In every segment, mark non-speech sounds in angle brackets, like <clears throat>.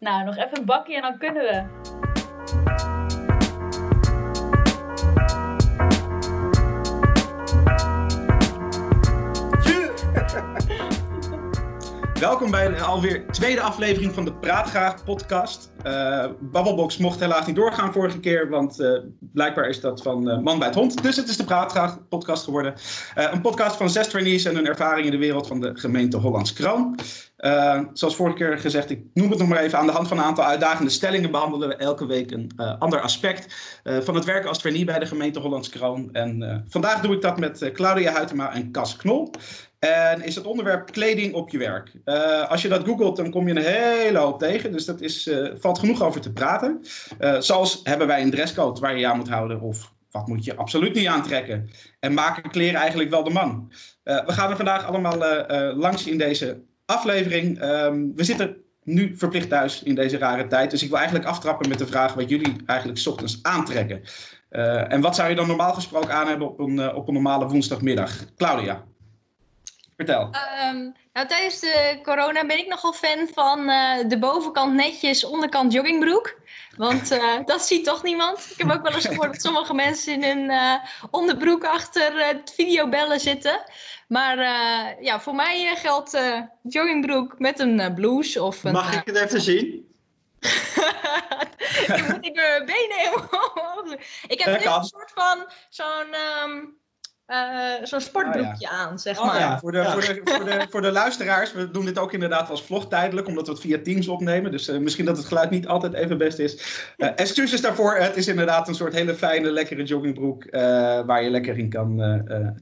Nou, nog even een bakje en dan kunnen we. <laughs> Welkom bij de alweer tweede aflevering van de Praat Graag podcast. Uh, Babbelbox mocht helaas niet doorgaan vorige keer, want uh, blijkbaar is dat van uh, Man bij het Hond. Dus het is de Praat Graag podcast geworden. een podcast van zes trainees en hun ervaring in de wereld van de gemeente Hollands Kroon. Zoals vorige keer gezegd, ik noem het nog maar even. Aan de hand van een aantal uitdagende stellingen behandelen we elke week een ander aspect van het werken als trainee bij de gemeente Hollands Kroon. En vandaag doe ik dat met Claudia Huytema en Cas Knol. En is het onderwerp kleding op je werk. Als je dat googelt, dan kom je een hele hoop tegen. Dus dat is, valt genoeg over te praten. Zoals hebben wij een dresscode waar je je aan moet houden? Of wat moet je absoluut niet aantrekken? En maken kleren eigenlijk wel de man? we gaan er vandaag allemaal langs in deze aflevering. Um, we zitten nu verplicht thuis in deze rare tijd. Dus ik wil eigenlijk aftrappen met de vraag wat jullie eigenlijk ochtends aantrekken. en wat zou je dan normaal gesproken aan hebben op een, op een normale woensdagmiddag? Claudia. Vertel. Um, nou, tijdens de corona ben ik nogal fan van uh, de bovenkant netjes, onderkant joggingbroek. Want uh, <laughs> dat ziet toch niemand. Ik heb ook wel eens gehoord dat sommige mensen in hun uh, onderbroek achter het videobellen zitten. Maar ja, voor mij geldt joggingbroek met een blouse of een... Mag ik het even zien? <laughs> ik moet ik mijn benen helemaal... <laughs> ik heb nu een soort van zo'n... Um, uh, zo'n sportbroekje oh, aan, zeg oh, maar. Ja, voor de, Voor, de, voor, de, voor de luisteraars, we doen dit ook inderdaad als vlog tijdelijk, omdat we het via Teams opnemen. Dus uh, misschien dat het geluid niet altijd even best is. Uh, <laughs> excuses daarvoor, het is inderdaad een soort hele fijne, lekkere joggingbroek waar je lekker in kan,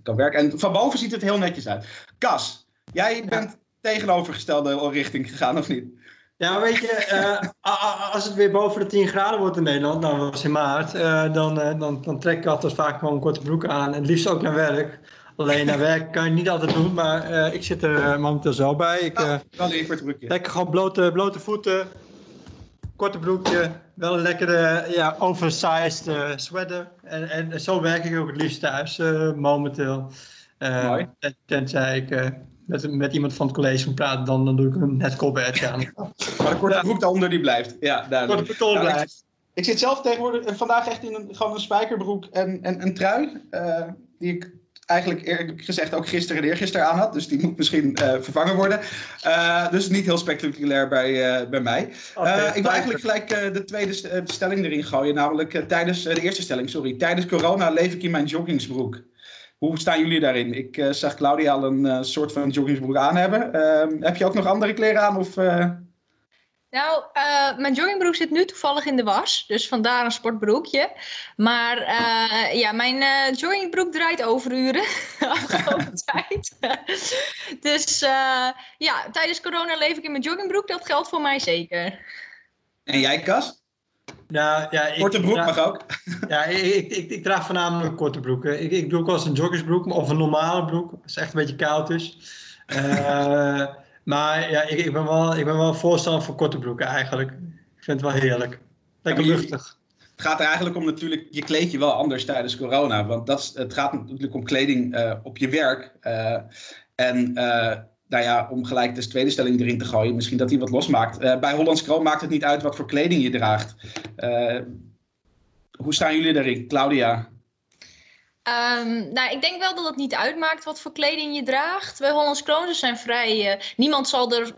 kan werken. En van boven ziet het heel netjes uit. Cas, jij bent tegenovergestelde richting gegaan, of niet? Ja, weet je, uh, als het weer boven de 10 graden wordt in Nederland, nou was in maart, uh, dan, uh, dan, dan trek ik altijd vaak gewoon een korte broek aan. En het liefst ook naar werk. Alleen naar werk kan je niet altijd doen, maar ik zit er momenteel zo bij. Ik, wel een kort broekje. Lekker gewoon blote, blote voeten, korte broekje, wel een lekkere ja, oversized sweater. En, en zo werk ik ook het liefst thuis momenteel. Mooi. Tenzij ik met, met iemand van het college moet praten, dan, dan doe ik een net colbertje aan. <laughs> maar de korte broek daaronder die blijft. Ja, duidelijk. Korte broek nou, blijft. Ik, zit zelf tegenwoordig eh, vandaag echt in een, gewoon een spijkerbroek en, en een trui. Uh, die ik eigenlijk eerlijk gezegd ook gisteren en eergisteren aan had. Dus die moet misschien uh, vervangen worden. Uh, dus niet heel spectaculair bij, uh, bij mij. Okay, ik wil eigenlijk gelijk de tweede stelling erin gooien. Namelijk tijdens de eerste stelling, sorry. Tijdens corona leef ik in mijn joggingsbroek. Hoe staan jullie daarin? Ik uh, zag Claudia al een uh, soort van joggingsbroek aan hebben. Uh, heb je ook nog andere kleren aan? Of, eh? Nou, mijn joggingbroek zit nu toevallig in de was. Dus vandaar een sportbroekje. Maar ja, mijn joggingbroek draait overuren <laughs> de afgelopen <laughs> tijd. <laughs> dus ja, tijdens corona leef ik in mijn joggingbroek. Dat geldt voor mij zeker. En jij, Kas? Nou, ja, ik, korte broek mag ook. Ja, ik, ik, ik, draag voornamelijk korte broeken. Ik, ik doe ook wel eens een joggersbroek of een normale broek. Als het echt een beetje koud is. Maar ja, ik, ik, ben wel, ik ben wel voorstander voor korte broeken eigenlijk. Ik vind het wel heerlijk. Lekker ja, luchtig. Het gaat er eigenlijk om natuurlijk, je kleed je wel anders tijdens corona. Want dat is, het gaat natuurlijk om kleding uh, op je werk. Uh, en nou ja, om gelijk de tweede stelling erin te gooien, misschien dat hij wat losmaakt. Bij Hollands Kroon maakt het niet uit wat voor kleding je draagt. Hoe staan jullie daarin, Claudia? Um, nou, ik denk wel dat het niet uitmaakt wat voor kleding je draagt. Bij Hollands Kroon zijn vrij. Uh, niemand zal er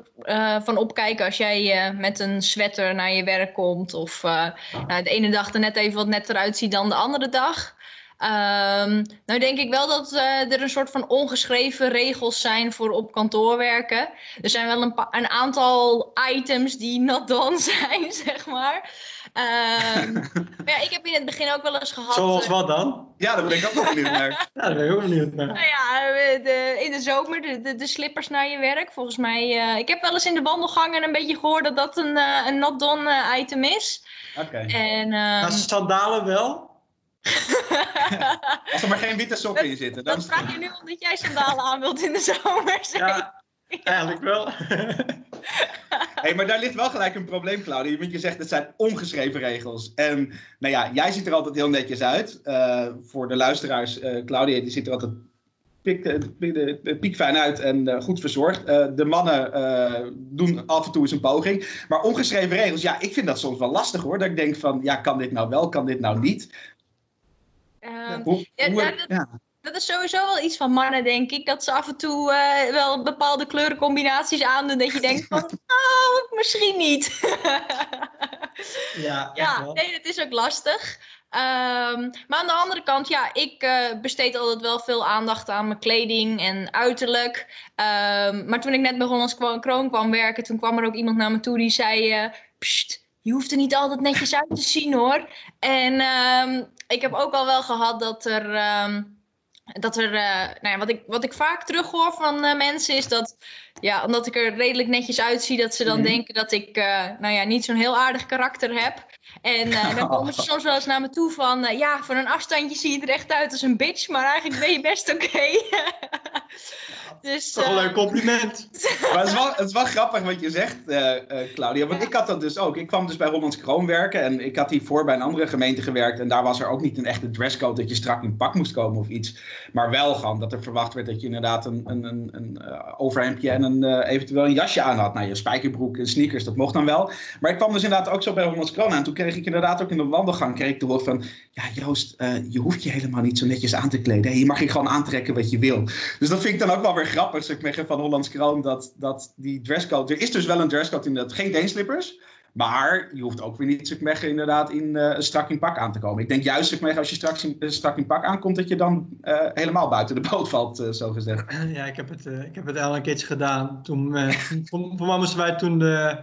van opkijken als jij met een sweater naar je werk komt. Of nou, de ene dag er net even wat netter uitziet dan de andere dag. Um, nou denk ik wel dat uh, er een soort van ongeschreven regels zijn voor op kantoor werken. Er zijn wel een, een aantal items die not done <laughs> zijn, zeg maar. Um, <laughs> maar ja, ik heb in het begin ook wel eens gehad... Zoals wat dan? Ja, daar ben ik ook nog benieuwd naar. <laughs> ja, daar ben ik ook benieuwd naar. Nou ja, de, in de zomer de, de, de, slippers naar je werk. Volgens mij... Uh, ik heb wel eens in de wandelgangen een beetje gehoord dat dat een, uh, een not done item is. Oké. Okay. En... Um, nou, sandalen wel? <laughs> Als er maar geen witte sokken in zitten. Dan, vraag je nu omdat jij sandalen aan wilt in de zomer. Ja, eigenlijk wel. <laughs> hey, maar daar ligt wel gelijk een probleem, Claudia. Want je zegt het zijn ongeschreven regels. En nou ja, jij ziet er altijd heel netjes uit. Uh, voor de luisteraars, uh, Claudia die ziet er altijd pikt de, de, piek fijn uit en goed verzorgd. de mannen doen af en toe eens een poging. Maar ongeschreven regels, ja, ik vind dat soms wel lastig hoor. Dat ik denk van, ja, kan dit nou wel, kan dit nou niet? Ehm, hoe, ja, dat is sowieso wel iets van mannen, denk ik. Dat ze af en toe uh, wel bepaalde kleurencombinaties aandoen. Dat je denkt van, <laughs> oh, misschien niet. ja, ja nee, het is ook lastig. Um, maar aan de andere kant, ja, ik uh, besteed altijd wel veel aandacht aan mijn kleding en uiterlijk. Um, maar toen ik net bij Hollands Kroon kwam werken, toen kwam er ook iemand naar me toe die zei... Uh, Pst, je hoeft er niet altijd netjes uit te zien hoor. En um, ik heb ook al wel gehad dat er dat er, uh, nou ja, wat, ik, wat ik vaak terughoor van uh, mensen is dat, ja, omdat ik er redelijk netjes uitzie, dat ze dan mm -hmm. denken dat ik, uh, nou ja, niet zo'n heel aardig karakter heb. En dan <laughs> komen ze soms wel eens naar me toe van, ja, van een afstandje zie je er echt uit als een bitch, maar eigenlijk ben je best oké. Okay. <laughs> Dus, Toch een leuk compliment. <laughs> maar het is, wel, het is wel grappig wat je zegt, Claudia. Want ja. ik had dat dus ook. Ik kwam dus bij Hollands Kroon werken. En ik had hiervoor bij een andere gemeente gewerkt. En daar was er ook niet een echte dresscode dat je strak in pak moest komen of iets. Maar wel gewoon dat er verwacht werd dat je inderdaad een, een, een, een overhemdje en een, eventueel een jasje aan had. Nou, je spijkerbroek en sneakers, dat mocht dan wel. Maar ik kwam dus inderdaad ook zo bij Hollands Kroon aan. Toen kreeg ik inderdaad ook in de wandelgang kreeg ik de hoor van... Ja, Joost, je hoeft je helemaal niet zo netjes aan te kleden. je mag je gewoon aantrekken wat je wil. Dus dat vind ik dan ook wel weer grappig, zeg maar, van Hollands Kroon, dat, dat die dresscode... Er is dus wel een dresscode inderdaad, geen deenslippers. Maar je hoeft ook weer niet zeg inderdaad in uh, strak in pak aan te komen. Ik denk juist zeg als je straks in, strak in pak aankomt, dat je dan uh, helemaal buiten de boot valt, uh, zo gezegd. <laughs> Ja, ik heb het, ik heb het al een keertje gedaan. Toen, <laughs> toen moesten wij toen de,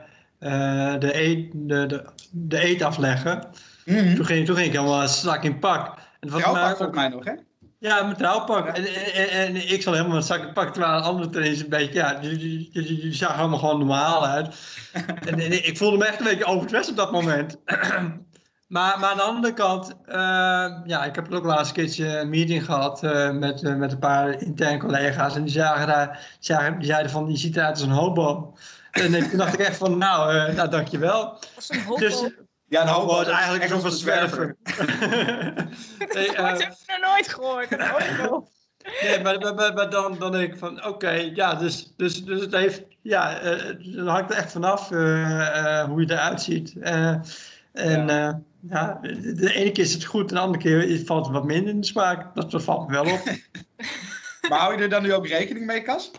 de, eet, de, de, de eet afleggen. Mm -hmm. toen, ging, toen ging ik helemaal strak in pak. En dat was volgens mij nog, hè? Ja, mijn trouwpak. En, en, en, ik zal helemaal een zakken pakken, terwijl andere trainers een beetje, ja, die, die, die, zagen allemaal gewoon normaal uit. en, en, ik voelde me echt een beetje overdressed op dat moment. <clears throat> maar, maar aan de andere kant, uh, ja, ik heb ook laatst een keertje een meeting gehad uh, met, uh, met een paar interne collega's. En die, zagen daar, zagen, die zeiden van, je ziet eruit als een hobo. En toen dacht ik echt van, nou, nou dankjewel. Als een hobo? Dus, ja, nou, hobo is eigenlijk een zwerver. <laughs> nee, uh, <laughs> ik heb het nog nooit gehoord. <laughs> nee, maar, maar, maar, dan, dan denk ik van, oké, okay, ja, dus, dus, dus het heeft, ja, uh, dan hangt er echt vanaf uh, uh, hoe je eruit ziet. en ja. ja. de ene keer is het goed, en de andere keer valt het wat minder in de smaak. Dat, dat valt me wel op. maar hou je er dan nu ook rekening mee, Kas?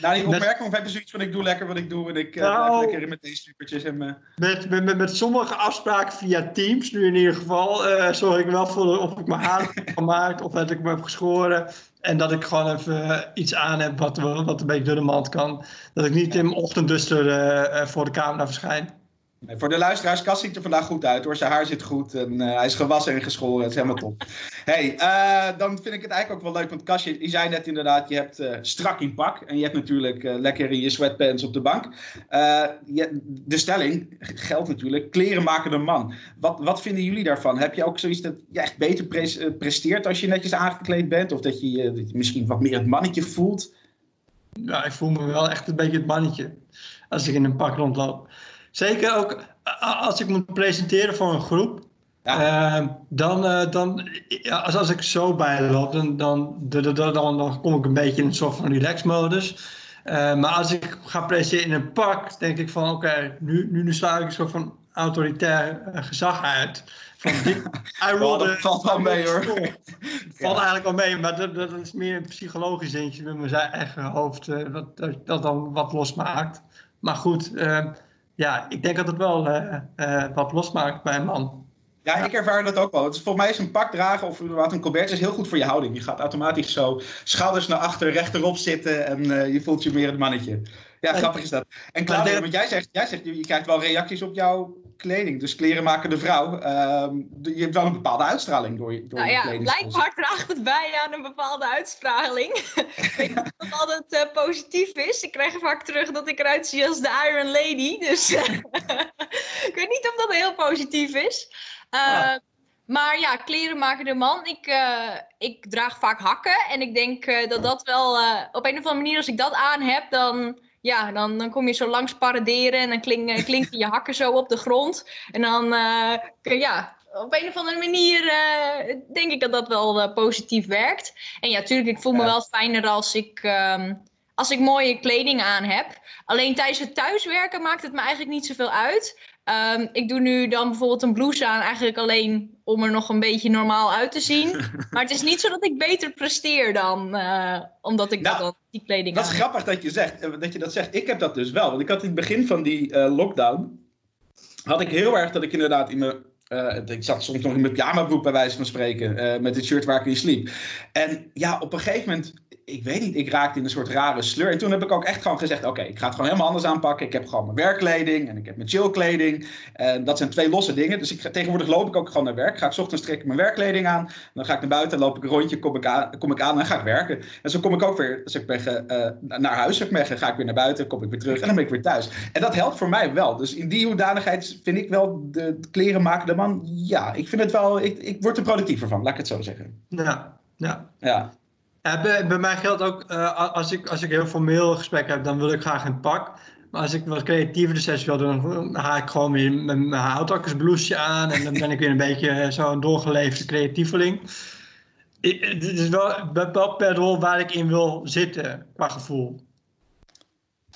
Nou, die opmerking of heb je zoiets van ik doe lekker wat ik doe en ik nou, uh, lekker in met deze supertjes en uh... met, met, met, sommige afspraken via Teams, nu in ieder geval, uh, zorg ik wel voor of ik mijn <laughs> haar heb gemaakt of dat ik me heb geschoren. En dat ik gewoon even iets aan heb wat, wat een beetje door de mand kan. Dat ik niet in mijn ochtendduster voor de camera verschijn. Nee, voor de luisteraars, Cas ziet er vandaag goed uit hoor. Zijn haar zit goed en uh, hij is gewassen en geschoren. Het is helemaal top. <laughs> hey, uh, dan vind ik het eigenlijk ook wel leuk. Want Cas, je, je zei net inderdaad, je hebt uh, strak in pak. En je hebt natuurlijk lekker in je sweatpants op de bank. Je, de stelling geldt natuurlijk, kleren maken de man. Wat, wat vinden jullie daarvan? Heb je ook zoiets dat je echt beter pre presteert als je netjes aangekleed bent? Of dat je, dat je misschien wat meer het mannetje voelt? Ja, ik voel me wel echt een beetje het mannetje. Als ik in een pak rondloop. Zeker ook als ik moet presenteren voor een groep. Ja. Uh, dan, uh, dan ja, als, als ik zo bijloop, dan, dan, dan, dan, dan kom ik een beetje in een soort van relax-modus. Uh, maar als ik ga presenteren in een pak, denk ik van oké, okay, nu, nu, nu sla ik een soort van autoritair gezag uit. Van dit, <laughs> I dat valt wel mee hoor. <laughs> valt eigenlijk wel mee, maar dat, dat is meer een psychologisch dingetje met mijn eigen hoofd, dat, dat, dat dan wat losmaakt. Maar goed, ja, ik denk dat het wel uh, uh, wat losmaakt bij een man. Ja, ik ervaar dat ook wel. Het volgens mij is een pak dragen of wat een colbert is heel goed voor je houding. Je gaat automatisch zo schouders naar achter, rechterop zitten en uh, je voelt je meer het mannetje. Ja, grappig is dat. En Claudia, want jij zegt, jij zegt je, je krijgt wel reacties op jouw kleding. Dus kleren maken de vrouw. Uh, je hebt wel een bepaalde uitstraling door, door nou je ja, blijkbaar draagt het bij aan een bepaalde uitstraling. <laughs> ik weet niet of dat altijd uh, positief is. Ik krijg vaak terug dat ik eruit zie als de Iron Lady. Dus <laughs> ik weet niet of dat heel positief is. Uh, ah. Maar ja, kleren maken de man. Ik, uh, ik draag vaak hakken. En ik denk uh, dat dat wel uh, op een of andere manier, als ik dat aan heb, dan ja, dan, dan kom je zo langs paraderen en dan klink, klinken je hakken zo op de grond. En dan, uh, ja, op een of andere manier eh, denk ik dat dat wel eh, positief werkt. En ja, natuurlijk, ik voel me Ja. wel fijner als ik, ehm, als ik mooie kleding aan heb. Alleen tijdens het thuiswerken maakt het me eigenlijk niet zoveel uit. Ehm, ik doe nu dan bijvoorbeeld een blouse aan, eigenlijk alleen om er nog een beetje normaal uit te zien. <laughs> maar het is niet zo dat ik beter presteer dan, eh, omdat ik Nou, dat dan die kleding Dat aan is heb. grappig dat je, zegt, eh, dat je dat zegt. Ik heb dat dus wel. Want ik had in het begin van die eh, lockdown... had ik heel erg dat ik inderdaad in mijn... ik zat soms nog in mijn pyjamabroek bij wijze van spreken. met het shirt waar ik in sliep. En ja, op een gegeven moment... Ik weet niet, ik raakte in een soort rare sleur. En toen heb ik ook echt gewoon gezegd... Oké, ik ga het gewoon helemaal anders aanpakken. Ik heb gewoon mijn werkkleding en ik heb mijn chillkleding. En dat zijn twee losse dingen. Dus ik, ga- tegenwoordig loop ik ook gewoon naar werk. Ga ik 's ochtends trek ik mijn werkkleding aan. Dan ga ik naar buiten, loop ik een rondje, kom ik aan, kom ik aan en ga ik werken. En zo kom ik ook weer, als ik ben eh, naar huis zeg maar, ga ik weer naar buiten, kom ik weer terug en dan ben ik weer thuis. En dat helpt voor mij wel. Dus in die hoedanigheid vind ik wel de kleren maken de man. Ja, ik vind het wel, ik, ik word er productiever van, laat ik het zo zeggen. Ja, ja. Ja, Ja, bij, mij geldt ook, eh, als, ik, als ik heel formeel gesprek heb, dan wil ik graag een pak. Maar als ik wat creatiever sessie wil doen, dan haal ik gewoon weer mijn, houtakkersblouseje aan. En dan ben ik weer een <laughs> beetje zo'n doorgeleefde creatieveling. Het is wel, wel per rol waar ik in wil zitten, qua gevoel.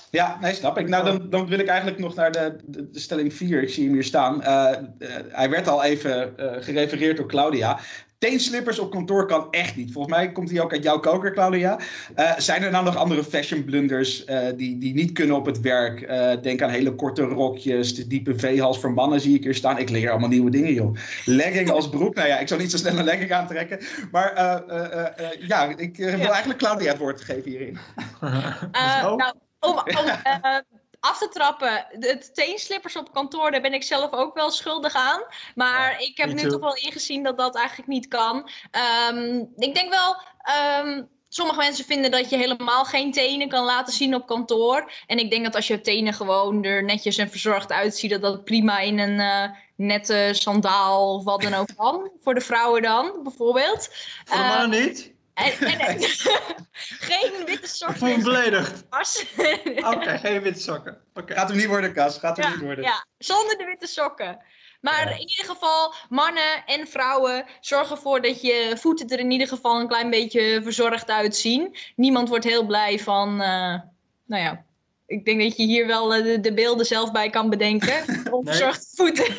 ja nee, snap ik. Nou, dan, dan wil ik eigenlijk nog naar de, de, stelling 4. Ik zie hem hier staan. Eh, eh, hij werd al even eh, gerefereerd door Claudia. Teenslippers op kantoor kan echt niet. Volgens mij komt die ook uit jouw koker, Claudia. Eh, zijn er nou nog andere fashion blunders eh, die, die niet kunnen op het werk? Eh, denk aan hele korte rokjes, de diepe V-hals voor mannen zie ik hier staan. Ik leer allemaal nieuwe dingen, joh. Legging als broek. Nou ja, ik zou niet zo snel een legging aantrekken. Maar eh, eh, eh, eh, ja, ik wil Ja. eigenlijk Claudia het woord geven hierin. <laughs> Nou, om, om eh, af te trappen, de het teenslippers op kantoor, daar ben ik zelf ook wel schuldig aan. Maar ik heb nu too. toch wel ingezien dat dat eigenlijk niet kan. Ehm, ik denk wel. ehm, Sommige mensen vinden dat je helemaal geen tenen kan laten zien op kantoor. En ik denk dat als je tenen gewoon er netjes en verzorgd uitziet, dat dat prima in een eh, nette sandaal of wat dan ook kan. <laughs> Voor de vrouwen dan, bijvoorbeeld. Voor de mannen niet? En, en, en- <laughs> geen witte Ik voel me sokken. beledigd. <laughs> Pas. Oké, geen witte sokken. Oké. Gaat hem niet worden, Cas. Gaat hem Ja, niet worden. ja, zonder de witte sokken. Maar Ja. in ieder geval, mannen en vrouwen, zorg ervoor dat je voeten er in ieder geval een klein beetje verzorgd uitzien. Niemand wordt heel blij van, eh, nou ja, ik denk dat je hier wel eh, de, de beelden zelf bij kan bedenken. <laughs> Onverzorgde voeten.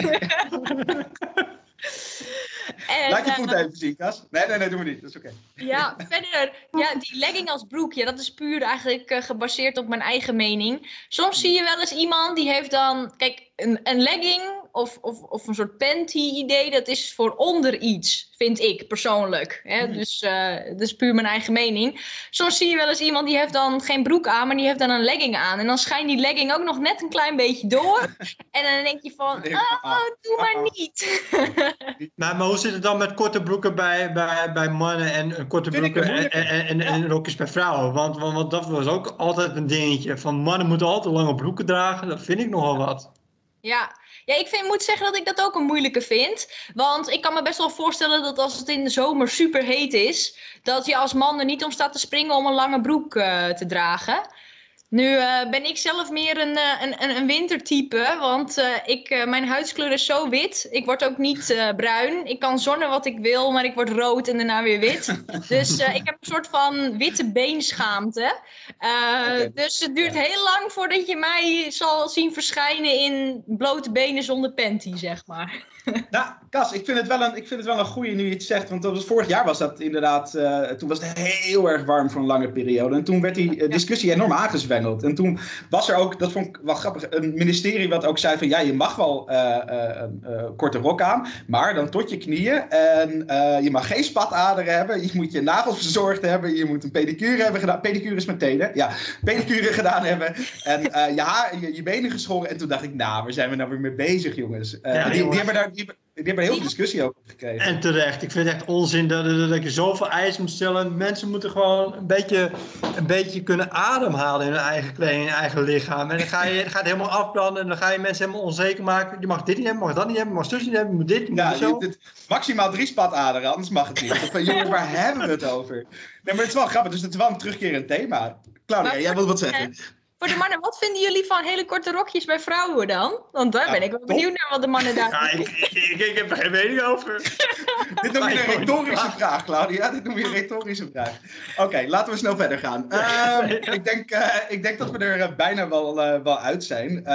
En, Laat je eh, voet even zien, Cas. Nee, nee, nee, doe maar niet. Dat is oké. ja, verder, ja, die legging als broek, ja, dat is puur eigenlijk eh, gebaseerd op mijn eigen mening. Soms zie je wel eens iemand die heeft dan, kijk, een, een legging of, of, of een soort panty-idee, dat is voor onder iets, vind ik persoonlijk. Hè? Dus eh, dat is puur mijn eigen mening. Soms zie je wel eens iemand die heeft dan geen broek aan, maar die heeft dan een legging aan. En dan schijnt die legging ook nog net een klein beetje door. <laughs> en dan denk je van, oh, ah, doe maar niet. <laughs> Maar, maar hoe zit het dan met korte broeken bij, bij, bij mannen en eh, korte broeken en, en, en rokjes bij vrouwen? Want, want, want dat was ook altijd een dingetje. Van mannen moeten altijd lange broeken dragen. Dat vind ik nogal wat. Ja, ik vind, moet zeggen dat ik dat ook een moeilijke vind. Want ik kan me best wel voorstellen dat als het in de zomer super heet is, dat je als man er niet om staat te springen om een lange broek eh, te dragen. Nu eh, ben ik zelf meer een, eh, een, een, wintertype, want eh, ik, mijn huidskleur is zo wit. Ik word ook niet bruin. Ik kan zonnen wat ik wil, maar ik word rood en daarna weer wit. <laughs> dus ik heb een soort van witte beenschaamte. Dus het duurt heel lang voordat je mij zal zien verschijnen in blote benen zonder panty, zeg maar. <laughs> Nou, Cas, ik vind het wel een, ik vind het wel een goeie nu je het zegt. Want dat was, vorig jaar was dat inderdaad. eh, toen was het heel erg warm voor een lange periode. En toen werd die eh, discussie enorm aangezwengeld. En toen was er ook, dat vond ik wel grappig, een ministerie wat ook zei van ja, je mag wel eh, korte rok aan, maar dan tot je knieën. En je mag geen spataderen hebben. Je moet je nagels verzorgd hebben. Je moet een pedicure hebben gedaan. Pedicure is met tenen. Ja, pedicure <laughs> gedaan hebben. En je, haar, je, je benen geschoren. En toen dacht ik, nou, waar zijn we nou weer mee bezig, jongens? Ja, die, die hebben daar die, hebben- die hebben heel veel discussie over gekregen. En terecht. Ik vind het echt onzin dat, dat, dat je zoveel eisen moet stellen. Mensen moeten gewoon een beetje, een beetje kunnen ademhalen in hun eigen kleding, in hun eigen lichaam. En dan ga je, gaat het helemaal afbranden en dan ga je mensen helemaal onzeker maken. Je mag dit niet hebben, mag dat niet hebben, mag zus niet hebben, je moet dit, moet Ja, zo. dit- maximaal drie spataderen, anders mag het niet. Van, jongens, waar hebben we het over? Nee, maar het is wel grappig, dus het is wel een terugkerend thema. Claudia, jij wil wat zeggen? Voor de mannen, wat vinden jullie van hele korte rokjes bij vrouwen dan? Want daar Ja, ben ik wel benieuwd naar wat de mannen daar <laughs> Ja, ik, ik, ik, ik heb er geen mening over. <laughs> Dit noem je een retorische vraag, Claudia. Dit noem je een retorische vraag. Oké, laten we snel verder gaan. Ehm, ik, denk, eh, ik denk dat we er eh, bijna wel, eh, wel uit zijn.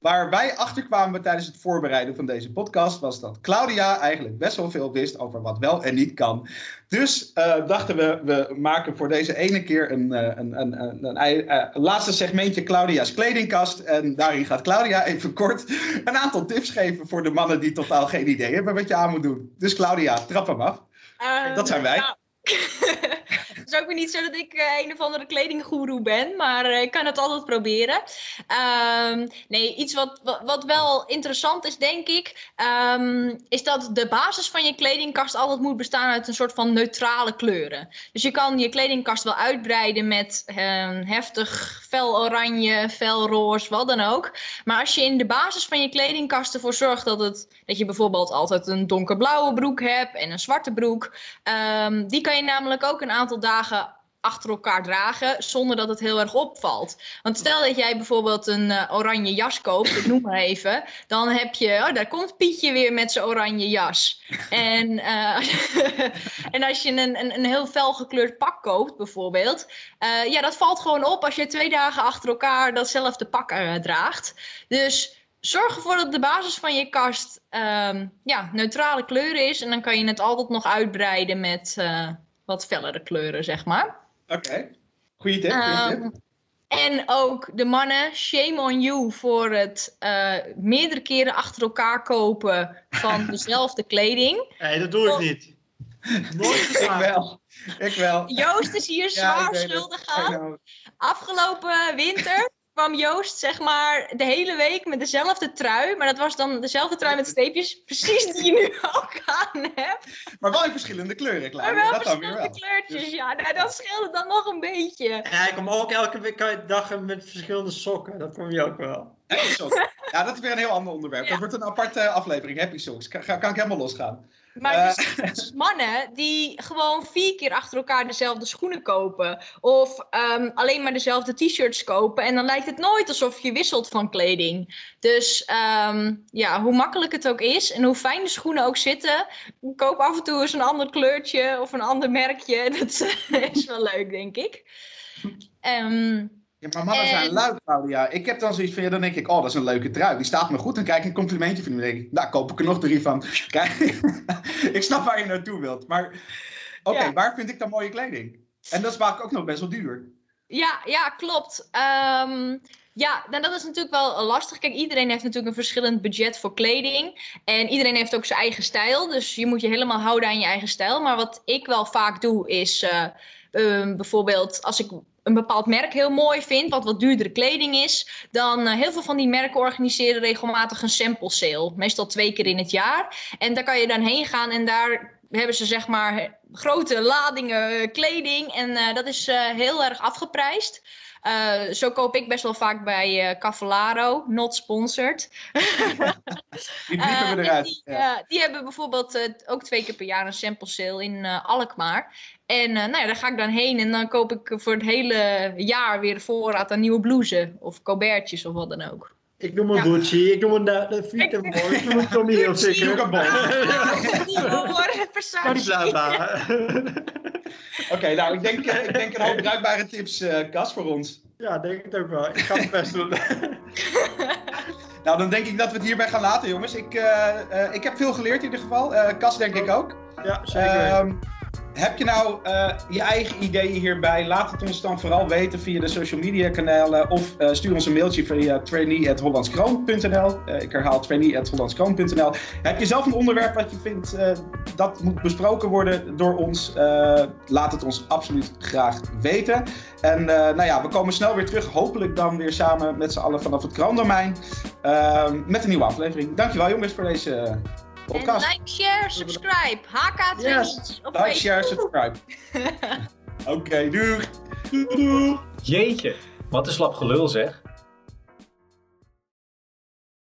Waar wij achter kwamen tijdens het voorbereiden van deze podcast... was dat Claudia eigenlijk best wel veel wist over wat wel en niet kan. Dus eh, dachten we, we maken voor deze ene keer een, eh, een, een, een, een, ei- eh, een laatste segmentje Claudia's kledingkast. En daarin gaat Claudia even kort een aantal tips geven voor de mannen die totaal geen idee hebben wat je aan moet doen. Dus Claudia, trap hem af. Ehm, Dat zijn wij. nou, <laughs> Het is ook weer niet zo dat ik eh, een of andere kledinggoeroe ben, maar eh, ik kan het altijd proberen. Ehm, nee, iets wat, wat, wel interessant is, denk ik, ehm, is dat de basis van je kledingkast altijd moet bestaan uit een soort van neutrale kleuren. Dus je kan je kledingkast wel uitbreiden met ehm, heftig fel oranje, fel roze, wat dan ook. Maar als je in de basis van je kledingkast ervoor zorgt dat, het, dat je bijvoorbeeld altijd een donkerblauwe broek hebt en een zwarte broek, die kan je namelijk ook een aantal dagen achter elkaar dragen zonder dat het heel erg opvalt. Want stel dat jij bijvoorbeeld een eh, oranje jas koopt, ik noem maar even, dan heb je, oh, daar komt Pietje weer met zijn oranje jas. En, eh, <laughs> en als je een, een, een heel fel gekleurd pak koopt, bijvoorbeeld, eh, ja, dat valt gewoon op als je twee dagen achter elkaar datzelfde pak draagt. Dus zorg ervoor dat de basis van je kast ehm, ja, neutrale kleuren is. En dan kan je het altijd nog uitbreiden met wat fellere kleuren, zeg maar. Oké, goeie tip. goeie tip. Ehm, en ook de mannen, shame on you voor het eh, meerdere keren achter elkaar kopen van <laughs> dezelfde kleding. Nee, dat doe ik niet. Nooit <laughs> ik gedaan. wel. Ik wel. Joost is hier zwaar schuldig aan. Afgelopen winter kwam Joost zeg maar de hele week met dezelfde trui. Maar dat was dan dezelfde trui met streepjes. Precies die je nu <laughs> ook aan hebt. Maar wel in verschillende kleuren, Maar Claudia. wel Dat dan weer verschillende wel. kleurtjes. Ja, nou, dat scheelde dan nog een beetje. Ja, ik kom ook elke week uit dag met verschillende sokken. Dat kom je ook wel. Happy socks. <laughs> Ja, dat is weer een heel ander onderwerp. Ja. Dat wordt een aparte aflevering, Happy Socks. Kan, kan ik helemaal losgaan. Maar Eh. dus, dus <laughs> mannen die gewoon vier keer achter elkaar dezelfde schoenen kopen. Of ehm, alleen maar dezelfde t-shirts kopen. En dan lijkt het nooit alsof je wisselt van kleding. Dus ehm, ja, hoe makkelijk het ook is en hoe fijn de schoenen ook zitten. Koop af en toe eens een ander kleurtje of een ander merkje. <laughs> Dat is wel leuk, denk ik. Ehm, Ja, maar mannen zijn luid, Claudia. Ik heb dan zoiets van, ja, dan denk ik, oh, dat is een leuke trui. Die staat me goed. Dan krijg ik een complimentje van hem. Dan denk ik, nou, koop ik er nog drie van. <laughs> Kijk, <laughs> ik snap waar je naartoe wilt. Maar, oké, Ja. waar vind ik dan mooie kleding? En dat is vaak ook nog best wel duur. Ja, ja, klopt. Ehm, ja, nou, dat is natuurlijk wel lastig. Kijk, iedereen heeft natuurlijk een verschillend budget voor kleding. En iedereen heeft ook zijn eigen stijl. Dus je moet je helemaal houden aan je eigen stijl. Maar wat ik wel vaak doe, is eh, ehm, bijvoorbeeld als ik een bepaald merk heel mooi vind, wat wat duurdere kleding is, dan uh, heel veel van die merken organiseren regelmatig een sample sale. Meestal twee keer in het jaar. En daar kan je dan heen gaan en daar hebben ze zeg maar grote ladingen kleding. En uh, dat is uh, heel erg afgeprijsd. Uh, zo koop ik best wel vaak bij uh, Cavallaro, not sponsored. Die bliepen we eruit. Die, ja. die, hebben bijvoorbeeld ook twee keer per jaar een sample sale in Alkmaar. En nou ja, daar ga ik dan heen en dan koop ik voor het hele jaar weer voorraad aan nieuwe blouses of colbertjes of wat dan ook. Ik noem een ja. Gucci, ik noem een uh, Vita <laughs> Boy, ik noem een Tommy Hilfiger. <laughs> Oké, okay, nou, ik denk, uh, ik denk een hoop <laughs> bruikbare tips, uh, Cas, voor ons. Ja, denk ik ook wel. Ik ga het best doen. <laughs> nou, dan denk ik dat we het hierbij gaan laten, jongens. Ik, uh, ik heb veel geleerd in ieder geval. Cas, denk ik ook. Ja, zeker. Um, heb je nou uh, je eigen ideeën hierbij? Laat het ons dan vooral weten via de social media kanalen of uh, stuur ons een mailtje via trainee.hollandskroon.nl. Uh, ik herhaal trainee.hollandskroon.nl. Heb je zelf een onderwerp wat je vindt dat moet besproken worden door ons? laat het ons absoluut graag weten. En nou ja, we komen snel weer terug. Hopelijk dan weer samen met z'n allen vanaf het kroondomein ehm, met een nieuwe aflevering. Dankjewel jongens voor deze podcast. En like, share, subscribe. HK yes. op Like, share, subscribe. <laughs> Oké, okay, doeg. Jeetje, wat een slap gelul zeg.